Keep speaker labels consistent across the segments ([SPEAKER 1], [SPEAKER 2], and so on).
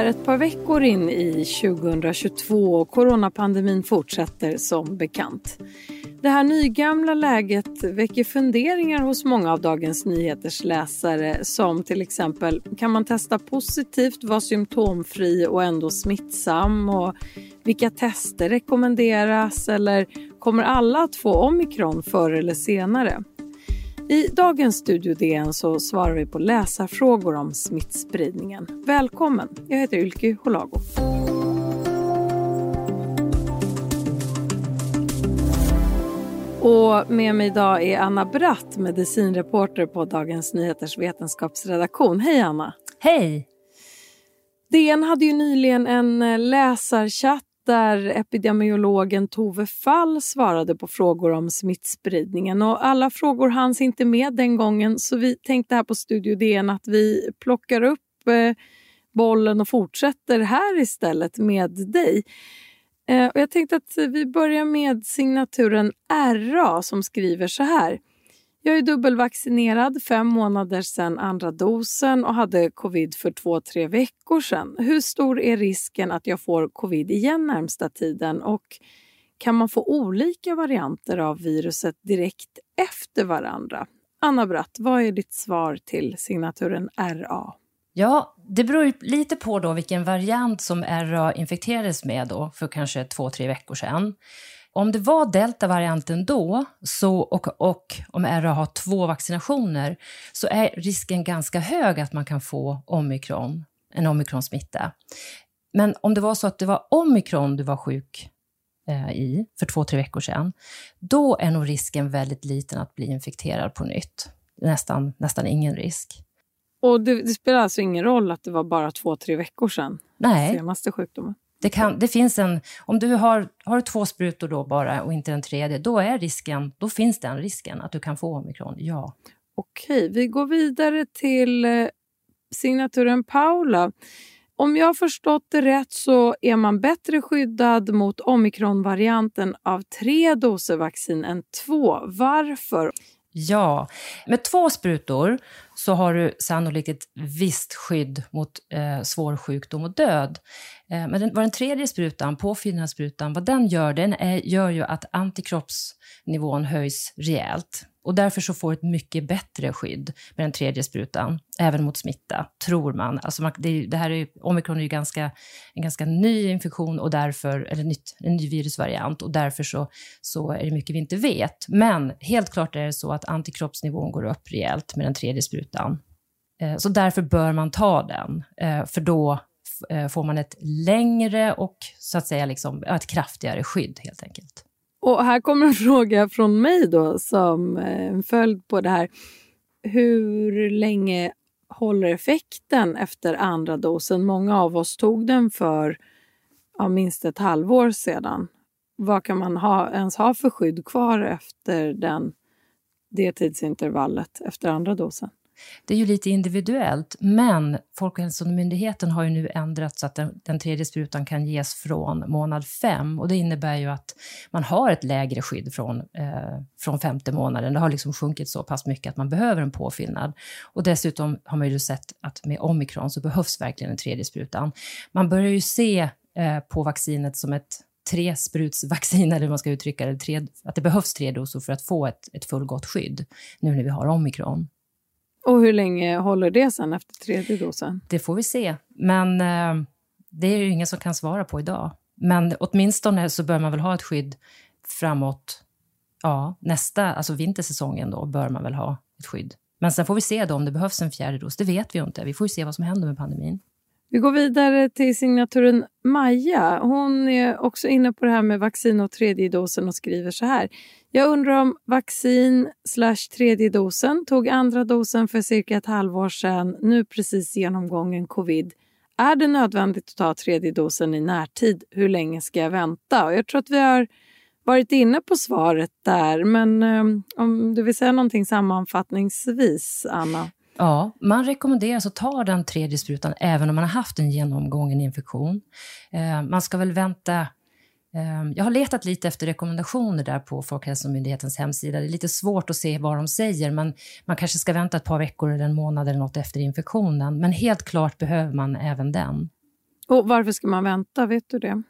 [SPEAKER 1] är ett par veckor in i 2022 och coronapandemin fortsätter som bekant. Det här nygamla läget väcker funderingar hos många av Dagens Nyheters läsare som till exempel kan man testa positivt, vara symptomfri och ändå smittsam? Och vilka tester rekommenderas? Eller kommer alla att få omikron förr eller senare? I dagens Studio DN så svarar vi på läsarfrågor om smittspridningen. Välkommen! Jag heter Ylke Holago. Och med mig idag är Anna Bratt, medicinreporter på Dagens Nyheters vetenskapsredaktion. Hej Anna!
[SPEAKER 2] Hej!
[SPEAKER 1] DN hade ju nyligen en läsarchatt där epidemiologen Tove Fall svarade på frågor om smittspridningen. Och alla frågor hanns inte med den gången så vi tänkte här på Studio DN att vi plockar upp eh, bollen och fortsätter här istället med dig. Eh, och jag tänkte att vi börjar med signaturen RA som skriver så här. Jag är dubbelvaccinerad fem månader sedan andra dosen och hade covid för två, tre veckor sedan. Hur stor är risken att jag får covid igen närmsta tiden och kan man få olika varianter av viruset direkt efter varandra? Anna Bratt, vad är ditt svar till signaturen RA?
[SPEAKER 2] Ja, det beror lite på då vilken variant som RA infekterades med då för kanske två, tre veckor sedan. Om det var deltavarianten då så, och, och om RA har två vaccinationer så är risken ganska hög att man kan få omikron, en omikronsmitta. Men om det var så att det var omikron du var sjuk eh, i för två, tre veckor sedan, då är nog risken väldigt liten att bli infekterad på nytt. Nästan, nästan ingen risk.
[SPEAKER 1] Och det, det spelar alltså ingen roll att det var bara två, tre veckor sedan?
[SPEAKER 2] Nej.
[SPEAKER 1] Senaste sjukdomen?
[SPEAKER 2] Det, kan, det finns en, om du har, har två sprutor då bara och inte en tredje, då, är risken, då finns den risken att du kan få omikron, ja.
[SPEAKER 1] Okej, vi går vidare till eh, signaturen Paula. Om jag har förstått det rätt så är man bättre skyddad mot omikronvarianten av tre doser vaccin än två. Varför?
[SPEAKER 2] Ja, med två sprutor så har du sannolikt ett visst skydd mot eh, svår sjukdom och död. Eh, men den, vad den tredje sprutan, påfyllnadssprutan, vad den gör, den är, gör ju att antikroppsnivån höjs rejält. Och därför så får ett mycket bättre skydd med den tredje sprutan, även mot smitta, tror man. Alltså man, det, det, här är omikron är ju ganska, en ganska ny infektion, och därför, eller nytt, en ny virusvariant, och därför så, så är det mycket vi inte vet. Men helt klart är det så att antikroppsnivån går upp rejält med den tredje sprutan ytan. Eh, så därför bör man ta den, eh, för då eh, får man ett längre och så att säga liksom, ett kraftigare skydd helt enkelt.
[SPEAKER 1] Och här kommer en fråga från mig då som en följd på det här. Hur länge håller effekten efter andra dosen? Många av oss tog den för ja, minst ett halvår sedan. Vad kan man ha, ens ha för skydd kvar efter den, det tidsintervallet efter andra dosen?
[SPEAKER 2] Det är ju lite individuellt, men Folkhälsomyndigheten har ju nu ändrat så att den, den tredje sprutan kan ges från månad fem och det innebär ju att man har ett lägre skydd från, eh, från femte månaden. Det har liksom sjunkit så pass mycket att man behöver en påfyllnad. Och dessutom har man ju sett att med omikron så behövs verkligen den tredje sprutan. Man börjar ju se eh, på vaccinet som ett tre sprutsvaccin, eller hur man ska uttrycka det, tre, att det behövs tre doser för att få ett, ett fullgott skydd, nu när vi har omikron.
[SPEAKER 1] Och hur länge håller det sen efter tredje dosen?
[SPEAKER 2] Det får vi se. Men eh, det är ju ingen som kan svara på idag. Men åtminstone så bör man väl ha ett skydd framåt ja, nästa, alltså vintersäsongen då, bör man väl ha ett skydd. Men sen får vi se då om det behövs en fjärde dos. Det vet vi ju inte. Vi får se vad som händer med pandemin.
[SPEAKER 1] Vi går vidare till signaturen Maja. Hon är också inne på det här med vaccin och tredje dosen och skriver så här. Jag undrar om vaccin slash tredje dosen tog andra dosen för cirka ett halvår sedan, nu precis genomgången covid. Är det nödvändigt att ta tredje dosen i närtid? Hur länge ska jag vänta? Och jag tror att vi har varit inne på svaret där, men um, om du vill säga någonting sammanfattningsvis, Anna?
[SPEAKER 2] Ja, man rekommenderas att ta den tredje sprutan även om man har haft en genomgången infektion. Eh, man ska väl vänta Ehm, jag har letat lite efter rekommendationer där på Folkhälsomyndighetens hemsida. Det är lite svårt att se vad de säger, men man kanske ska vänta ett par veckor eller en månad eller något efter infektionen. Men helt klart behöver man även den.
[SPEAKER 1] Och varför ska man vänta? Vet du det?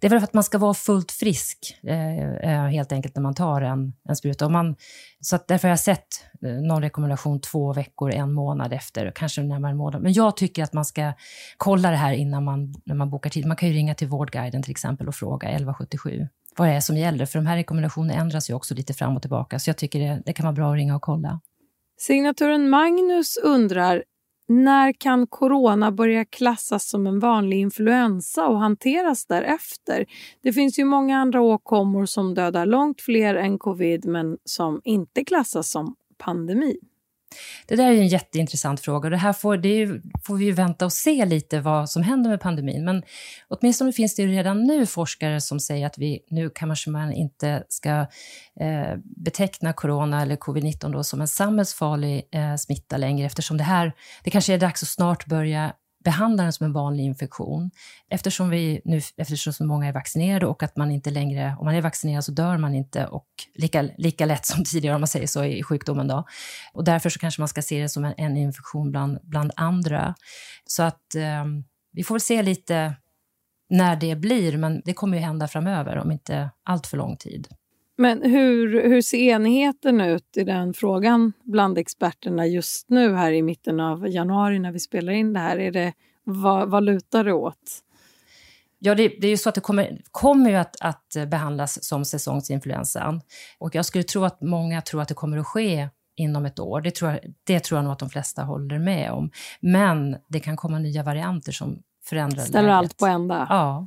[SPEAKER 2] Det är väl för att man ska vara fullt frisk, eh, eh helt enkelt, när man tar en, en spruta. Och man, så att därför har jag sett eh, någon rekommendation två veckor, en månad efter, kanske närmare en månad. Men jag tycker att man ska kolla det här innan man, när man bokar tid. Man kan ju ringa till Vårdguiden till exempel och fråga 1177 vad det är som gäller. För de här rekommendationerna ändras ju också lite fram och tillbaka. Så jag tycker det, det kan vara bra att ringa och kolla.
[SPEAKER 1] Signaturen Magnus undrar, när kan corona börja klassas som en vanlig influensa och hanteras därefter? Det finns ju många andra åkommor som dödar långt fler än covid men som inte klassas som pandemi.
[SPEAKER 2] Det där är en jätteintressant fråga och det här får, det ju, får vi ju vänta och se lite vad som händer med pandemin. Men åtminstone finns det ju redan nu forskare som säger att vi nu kanske man inte ska eh, beteckna corona eller covid-19 då som en samhällsfarlig eh, smitta längre eftersom det här, det kanske är dags att snart börja behandla den som en vanlig infektion. Eftersom, vi nu, eftersom så många är vaccinerade och att man inte längre, om man är vaccinerad så dör man inte och lika, lika lätt som tidigare om man säger så i sjukdomen. Då. Och därför så kanske man ska se det som en, en infektion bland, bland andra. Så att eh, vi får väl se lite när det blir, men det kommer ju hända framöver om inte allt för lång tid.
[SPEAKER 1] Men hur, hur ser enigheten ut i den frågan bland experterna just nu här i mitten av januari när vi spelar in det här? Är det, vad, vad lutar det åt?
[SPEAKER 2] Ja, det, det, är ju så att det kommer, kommer ju att, att behandlas som säsongsinfluensan. Och jag skulle tro att många tror att det kommer att ske inom ett år. Det tror, jag, det tror jag nog att de flesta håller med om. Men det kan komma nya varianter som förändrar
[SPEAKER 1] Ställer läget. allt på ända?
[SPEAKER 2] Ja.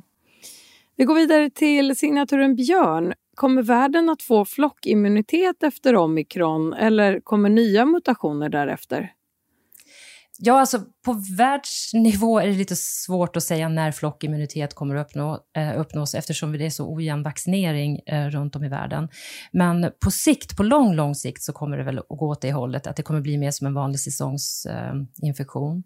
[SPEAKER 1] Vi går vidare till signaturen Björn. Kommer världen att få flockimmunitet efter omikron eller kommer nya mutationer därefter?
[SPEAKER 2] Ja, alltså på världsnivå är det lite svårt att säga när flockimmunitet kommer att uppnå, eh, uppnås eftersom det är så ojämn vaccinering eh, runt om i världen. Men på sikt, på lång, lång sikt så kommer det väl att gå åt det hållet, att det kommer bli mer som en vanlig säsongsinfektion. Eh,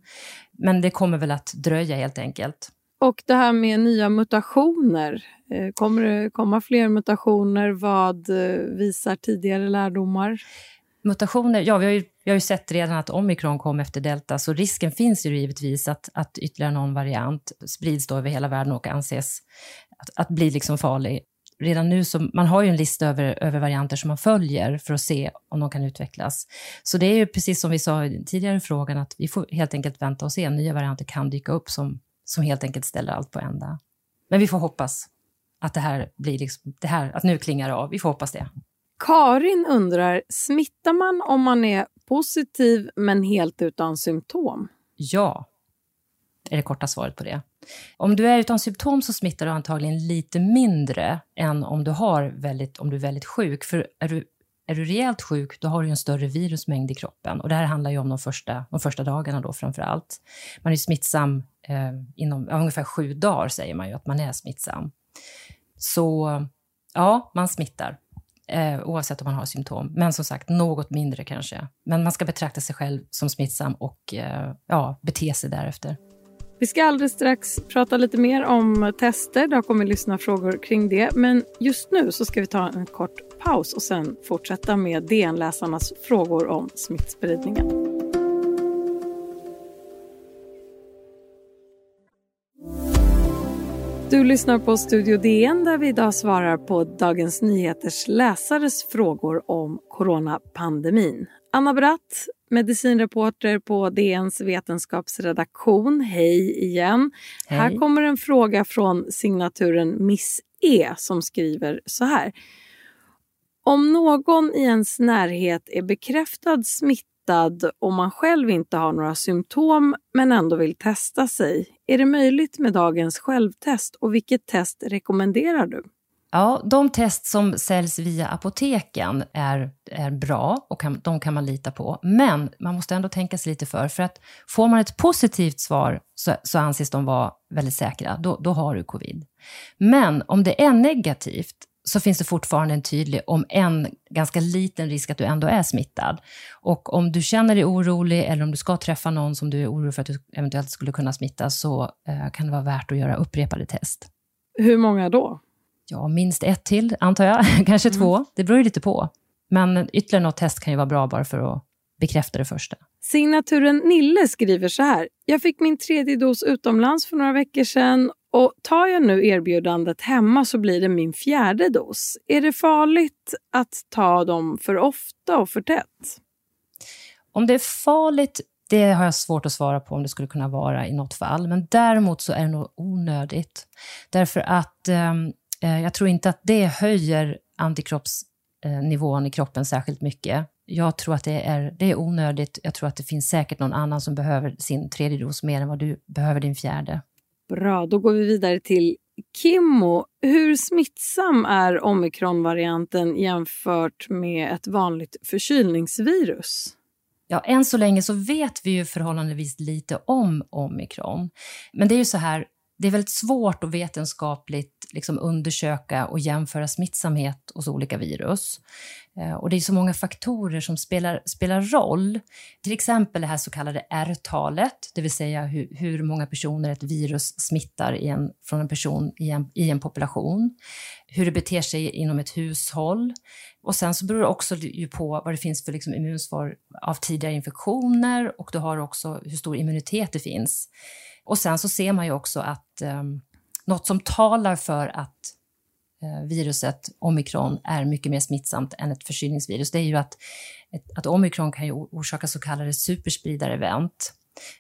[SPEAKER 2] Men det kommer väl att dröja helt enkelt.
[SPEAKER 1] Och det här med nya mutationer, eh, kommer det komma fler mutationer? Vad eh, visar tidigare lärdomar?
[SPEAKER 2] Mutationer, ja vi har, ju, vi har ju sett redan att omikron kom efter delta, så risken finns ju givetvis att, att ytterligare någon variant sprids då över hela världen och anses att, att bli liksom farlig. Redan nu så, man har ju en lista över, över varianter som man följer för att se om de kan utvecklas. Så det är ju precis som vi sa i tidigare frågan, att vi får helt enkelt vänta och se. Nya varianter kan dyka upp som som helt enkelt ställer allt på ända. Men vi får hoppas att det här blir liksom, det här, att nu klingar av. Vi får hoppas det.
[SPEAKER 1] Karin undrar, smittar man om man är positiv men helt utan symptom?
[SPEAKER 2] Ja, är det korta svaret på det. Om du är utan symptom så smittar du antagligen lite mindre än om du, har väldigt, om du är väldigt sjuk. För är du är du rejält sjuk, då har du en större virusmängd i kroppen. Och det här handlar ju om de första, de första dagarna då framför allt. Man är smittsam eh, inom ja, ungefär sju dagar, säger man ju att man är smittsam. Så ja, man smittar. Eh, oavsett om man har symptom. Men som sagt, något mindre kanske. Men man ska betrakta sig själv som smittsam och eh, ja, bete sig därefter.
[SPEAKER 1] Vi ska alldeles strax prata lite mer om tester. Det har kommit lyssna frågor kring det. Men just nu så ska vi ta en kort paus och sen fortsätta med DN-läsarnas frågor om smittspridningen. Du lyssnar på Studio DN där vi idag svarar på Dagens Nyheters läsares frågor om coronapandemin. Anna Bratt, medicinreporter på DNs vetenskapsredaktion. Hej igen. Hej. Här kommer en fråga från signaturen Miss E som skriver så här. Om någon i ens närhet är bekräftad smittad och man själv inte har några symptom men ändå vill testa sig, är det möjligt med dagens självtest och vilket test rekommenderar du?
[SPEAKER 2] Ja, de test som säljs via apoteken är, är bra och kan, de kan man lita på. Men man måste ändå tänka sig lite för, för att får man ett positivt svar så, så anses de vara väldigt säkra, då, då har du covid. Men om det är negativt så finns det fortfarande en tydlig, om en ganska liten risk att du ändå är smittad. Och om du känner dig orolig eller om du ska träffa någon som du är orolig för att du eventuellt skulle kunna smitta så eh, kan det vara värt att göra upprepade test.
[SPEAKER 1] Hur många då?
[SPEAKER 2] Ja, minst ett till, antar jag. Kanske mm. två. Det beror ju lite på. Men ytterligare något test kan ju vara bra bara för att bekräfta det första.
[SPEAKER 1] Signaturen Nille skriver så här. Jag fick min tredje dos utomlands för några veckor sedan och tar jag nu erbjudandet hemma så blir det min fjärde dos. Är det farligt att ta dem för ofta och för tätt?
[SPEAKER 2] Om det är farligt, det har jag svårt att svara på om det skulle kunna vara i något fall. Men däremot så är det nog onödigt. Därför att ehm, eh, jag tror inte att det höjer antikroppsnivån i kroppen särskilt mycket. Jag tror att det är, det är onödigt. Jag tror att det finns säkert någon annan som behöver sin tredje dos mer än vad du behöver din fjärde.
[SPEAKER 1] Bra, då går vi vidare till Kimmo. Hur smittsam är omikronvarianten jämfört med ett vanligt förkylningsvirus?
[SPEAKER 2] Ja, än så länge så vet vi ju förhållandevis lite om omikron. Men det är ju så här, det är väldigt svårt att vetenskapligt liksom undersöka och jämföra smittsamhet hos olika virus. Eh, och det är så många faktorer som spelar, spelar roll. Till exempel det här så kallade R-talet, det vill säga hur, hur, många personer ett virus smittar i en, från en person i en, i en population. Hur det beter sig inom ett hushåll. Och sen så beror det också ju på vad det finns för liksom immunsvar av tidigare infektioner och du har också hur stor immunitet det finns. Och sen så ser man ju också att eh, något som talar för att eh, viruset omikron är mycket mer smittsamt än ett förkylningsvirus, det är ju att, ett, att omikron kan ju orsaka så kallade superspridarevent.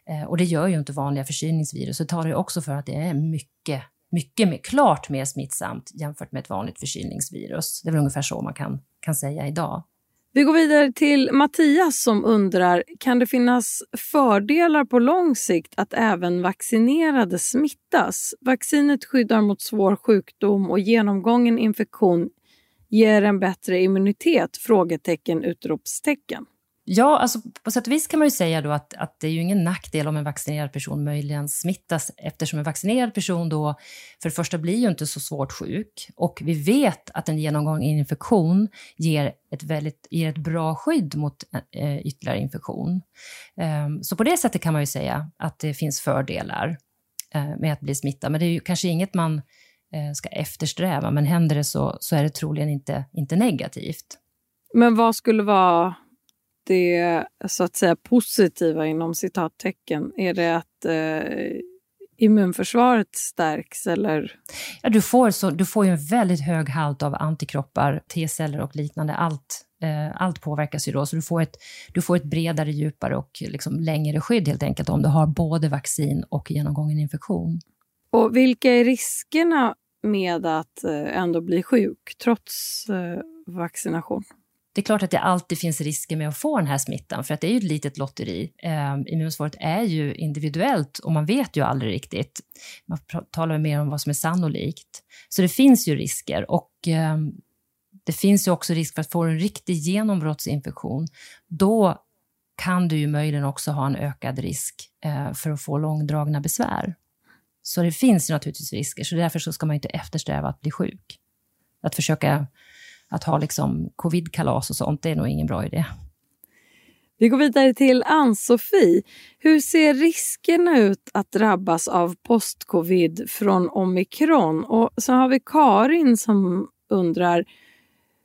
[SPEAKER 2] Eh, och det gör ju inte vanliga förkylningsvirus. Det talar ju också för att det är mycket, mycket mer, klart mer smittsamt jämfört med ett vanligt förkylningsvirus. Det är väl ungefär så man kan, kan säga idag.
[SPEAKER 1] Vi går vidare till Mattias som undrar, kan det finnas fördelar på lång sikt att även vaccinerade smittas? Vaccinet skyddar mot svår sjukdom och genomgången infektion ger en bättre immunitet? Frågetecken, utropstecken.
[SPEAKER 2] Ja, alltså på sätt och vis kan man ju säga då att, att det är ju ingen nackdel om en vaccinerad person möjligen smittas eftersom en vaccinerad person då för det första blir ju inte så svårt sjuk och vi vet att en genomgång infektion ger ett, väldigt, ger ett bra skydd mot eh, ytterligare infektion. Um, så på det sättet kan man ju säga att det finns fördelar eh, med att bli smittad, men det är ju kanske inget man eh, ska eftersträva, men händer det så, så är det troligen inte, inte negativt.
[SPEAKER 1] Men vad skulle vara det så att säga positiva inom citattecken? Är det att eh, immunförsvaret stärks eller?
[SPEAKER 2] Ja, du, får så, du får ju en väldigt hög halt av antikroppar, T-celler och liknande. Allt, eh, allt påverkas ju då, så du får ett, du får ett bredare, djupare och liksom längre skydd helt enkelt om du har både vaccin och genomgången infektion.
[SPEAKER 1] Och vilka är riskerna med att eh, ändå bli sjuk trots eh, vaccination?
[SPEAKER 2] Det är klart att det alltid finns risker med att få den här smittan, för att det är ju ett litet lotteri. Eh, immunsvaret är ju individuellt och man vet ju aldrig riktigt. Man talar mer om vad som är sannolikt. Så det finns ju risker och eh, det finns ju också risk för att få en riktig genombrottsinfektion. Då kan du ju möjligen också ha en ökad risk eh, för att få långdragna besvär. Så det finns ju naturligtvis risker, så därför så ska man inte eftersträva att bli sjuk. Att försöka att ha liksom covid-kalas och sånt, det är nog ingen bra idé.
[SPEAKER 1] Vi går vidare till Ann-Sofie. Hur ser riskerna ut att drabbas av post-covid från omikron? Och så har vi Karin som undrar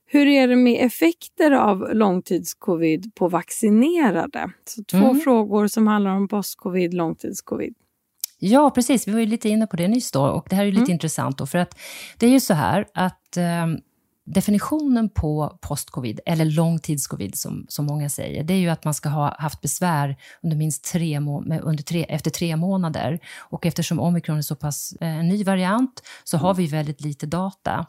[SPEAKER 1] hur är det med effekter av långtidscovid på vaccinerade? Så två mm. frågor som handlar om post-covid, långtidscovid.
[SPEAKER 2] Ja, precis. Vi var ju lite inne på det nyss då och det här är lite mm. intressant då, för att det är ju så här att eh, definitionen på post-covid, eller långtidscovid som, som många säger, det är ju att man ska ha haft besvär under minst tre, under tre, efter tre månader. Och eftersom omikron är så pass eh, en ny variant så har vi väldigt lite data.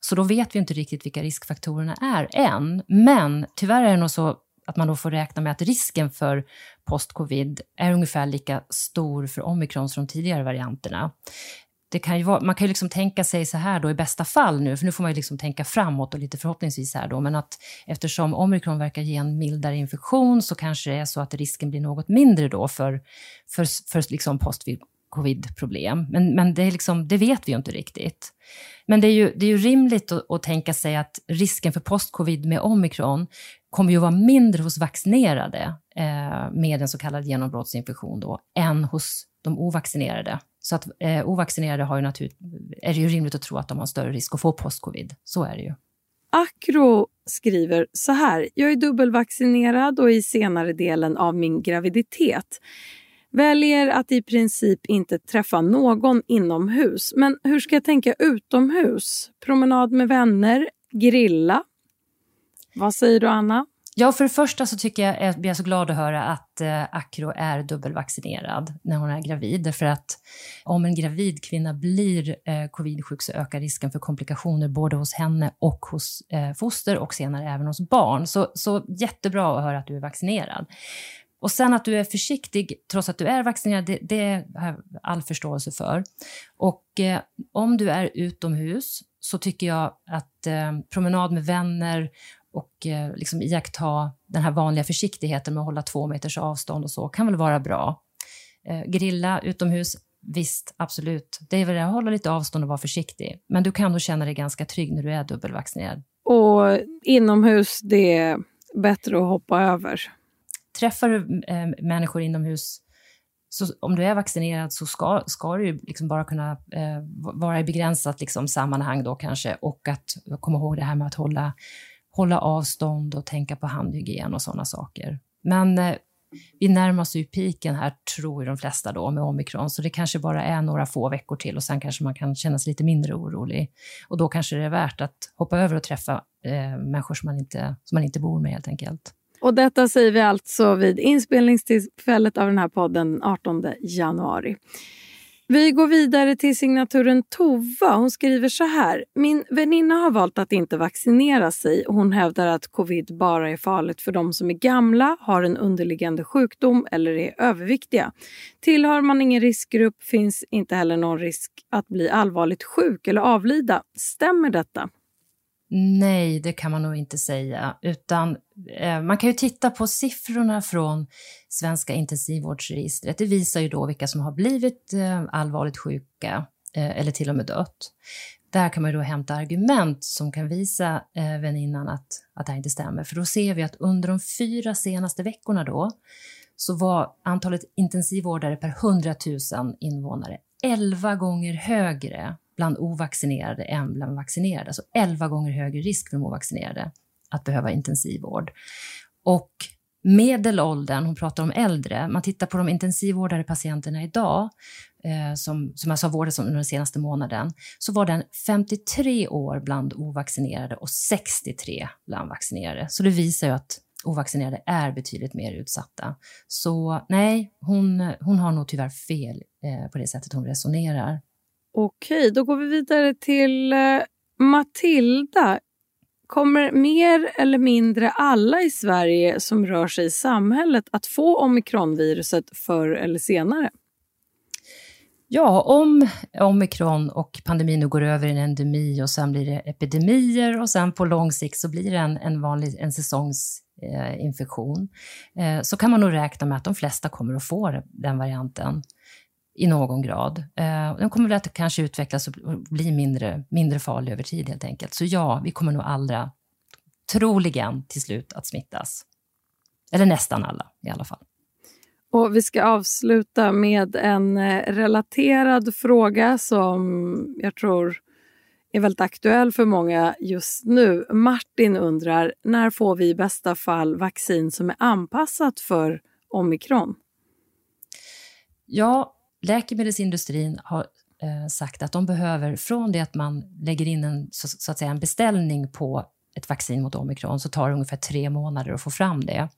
[SPEAKER 2] Så då vet vi inte riktigt vilka riskfaktorerna är än. Men tyvärr är det nog så att man då får räkna med att risken för post-covid är ungefär lika stor för omikron som de tidigare varianterna det kan ju vara, man kan ju liksom tänka sig så här då i bästa fall nu, för nu får man ju liksom tänka framåt och lite förhoppningsvis här då, men att eftersom omikron verkar ge en mildare infektion så kanske det är så att risken blir något mindre då för, för, för liksom post-covid-problem. Men, men det, är liksom, det vet vi ju inte riktigt. Men det är ju, det är ju rimligt att, att tänka sig att risken för post-covid med omikron kommer ju vara mindre hos vaccinerade eh, med en så kallad genombrottsinfektion då, än hos de ovaccinerade. Så att eh, ovaccinerade har ju natur, är det ju rimligt att tro att de har större risk att få postcovid. Så är det ju.
[SPEAKER 1] Akro skriver så här. Jag är dubbelvaccinerad och i senare delen av min graviditet. Väljer att i princip inte träffa någon inomhus. Men hur ska jag tänka utomhus? Promenad med vänner? Grilla? Vad säger du, Anna?
[SPEAKER 2] Ja, för det första så tycker jag, eh, jag blir så glad att höra att eh, är dubbelvaccinerad när hon är gravid. Därför att om en gravid kvinna blir eh, covidsjuk så ökar risken för komplikationer både hos henne och hos eh, foster och senare även hos barn. Så, så jättebra att höra att du är vaccinerad. Och sen att du är försiktig trots att du är vaccinerad, det, det har jag all förståelse för. Och eh, om du är utomhus så tycker jag att eh, promenad med vänner och eh, liksom iaktta den här vanliga försiktigheten med att hålla två meters avstånd och så kan väl vara bra. Eh, grilla utomhus, visst, absolut. Det är väl att hålla lite avstånd och vara försiktig. Men du kan nog känna dig ganska trygg när du är dubbelvaccinerad.
[SPEAKER 1] Och inomhus, det är bättre att hoppa över?
[SPEAKER 2] Träffar du eh, människor inomhus så om du är vaccinerad så ska, ska du liksom bara kunna eh, vara i begränsat liksom, sammanhang då kanske och att komma ihåg det här med att hålla hålla avstånd och tänka på handhygien och sådana saker. Men eh, vi närmar oss ju piken här, tror de flesta då, med omikron, så det kanske bara är några få veckor till och sen kanske man kan känna sig lite mindre orolig. Och då kanske det är värt att hoppa över och träffa eh, människor som man, inte, som man inte bor med helt enkelt.
[SPEAKER 1] Och detta säger vi alltså vid inspelningstillfället av den här podden 18 januari. Vi går vidare till signaturen Tova. Hon skriver så här. Min väninna har valt att inte vaccinera sig. Hon hävdar att covid bara är farligt för de som är gamla, har en underliggande sjukdom eller är överviktiga. Tillhör man ingen riskgrupp finns inte heller någon risk att bli allvarligt sjuk eller avlida. Stämmer detta?
[SPEAKER 2] Nej, det kan man nog inte säga. Utan eh, Man kan ju titta på siffrorna från Svenska intensivvårdsregistret. Det visar ju då vilka som har blivit eh, allvarligt sjuka eh, eller till och med dött. Där kan man då hämta argument som kan visa eh, väninnan att, att det här inte stämmer. För då ser vi att under de fyra senaste veckorna då så var antalet intensivvårdare per 100 000 invånare 11 gånger högre bland ovaccinerade än bland vaccinerade. Alltså 11 gånger högre risk för de ovaccinerade att behöva intensivvård. Och medelåldern, hon pratar om äldre, man tittar på de intensivvårdade patienterna idag, eh, som, som alltså har vårdats under den senaste månaden, så var den 53 år bland ovaccinerade och 63 bland vaccinerade. Så det visar ju att ovaccinerade är betydligt mer utsatta. Så nej, hon, hon har nog tyvärr fel eh, på det sättet hon resonerar.
[SPEAKER 1] Okej, då går vi vidare till eh, Matilda. Kommer mer eller mindre alla i Sverige som rör sig i samhället att få omikronviruset förr eller senare?
[SPEAKER 2] Ja, om omikron och pandemin nu går över i en endemi och sen blir det epidemier och sen på lång sikt så blir det en, en vanlig en säsongsinfektion eh, eh, så kan man nog räkna med att de flesta kommer att få den varianten i någon grad. Eh, den kommer väl att kanske utvecklas och bli mindre, mindre farlig över tid helt enkelt. Så ja, vi kommer nog alla, troligen till slut, att smittas. Eller nästan alla i alla fall.
[SPEAKER 1] Och Vi ska avsluta med en eh, relaterad fråga som jag tror är väldigt aktuell för många just nu. Martin undrar, när får vi i bästa fall vaccin som är anpassat för omikron?
[SPEAKER 2] Ja, läkemedelsindustrin har eh, sagt att de behöver, från det att man lägger in en, så, så, att säga, en beställning på ett vaccin mot omikron, så tar det ungefär tre månader att få fram det.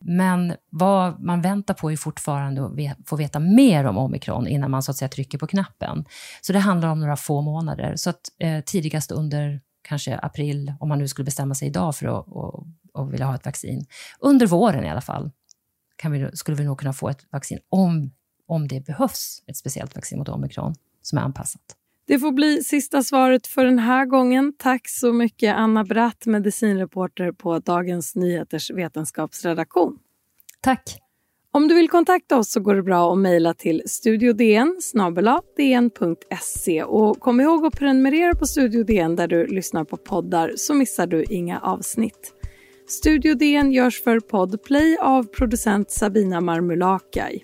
[SPEAKER 2] Men vad man väntar på är fortfarande att få veta mer om omikron innan man så att säga trycker på knappen. Så det handlar om några få månader. Så att eh, tidigast under kanske april, om man nu skulle bestämma sig idag för att och, och vilja ha ett vaccin. Under våren i alla fall kan vi, skulle vi nog kunna få ett vaccin om om det behövs ett speciellt vaccin mot omikron som är anpassat.
[SPEAKER 1] Det får bli sista svaret för den här gången. Tack så mycket Anna Bratt, medicinreporter på Dagens Nyheters vetenskapsredaktion.
[SPEAKER 2] Tack.
[SPEAKER 1] Om du vill kontakta oss så går det bra att mejla till studiodn dn.se och kom ihåg att prenumerera på Studio DN där du lyssnar på poddar så missar du inga avsnitt. Studio DN görs för Podplay av producent Sabina Marmulakai.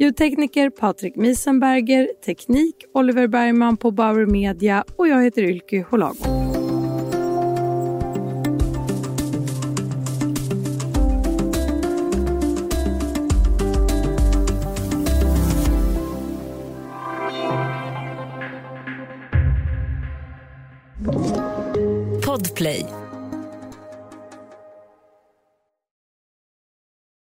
[SPEAKER 1] Ljudtekniker Patrik Misenberger, teknik Oliver Bergman på Bauer Media och jag heter Ylke Holago.
[SPEAKER 2] Podplay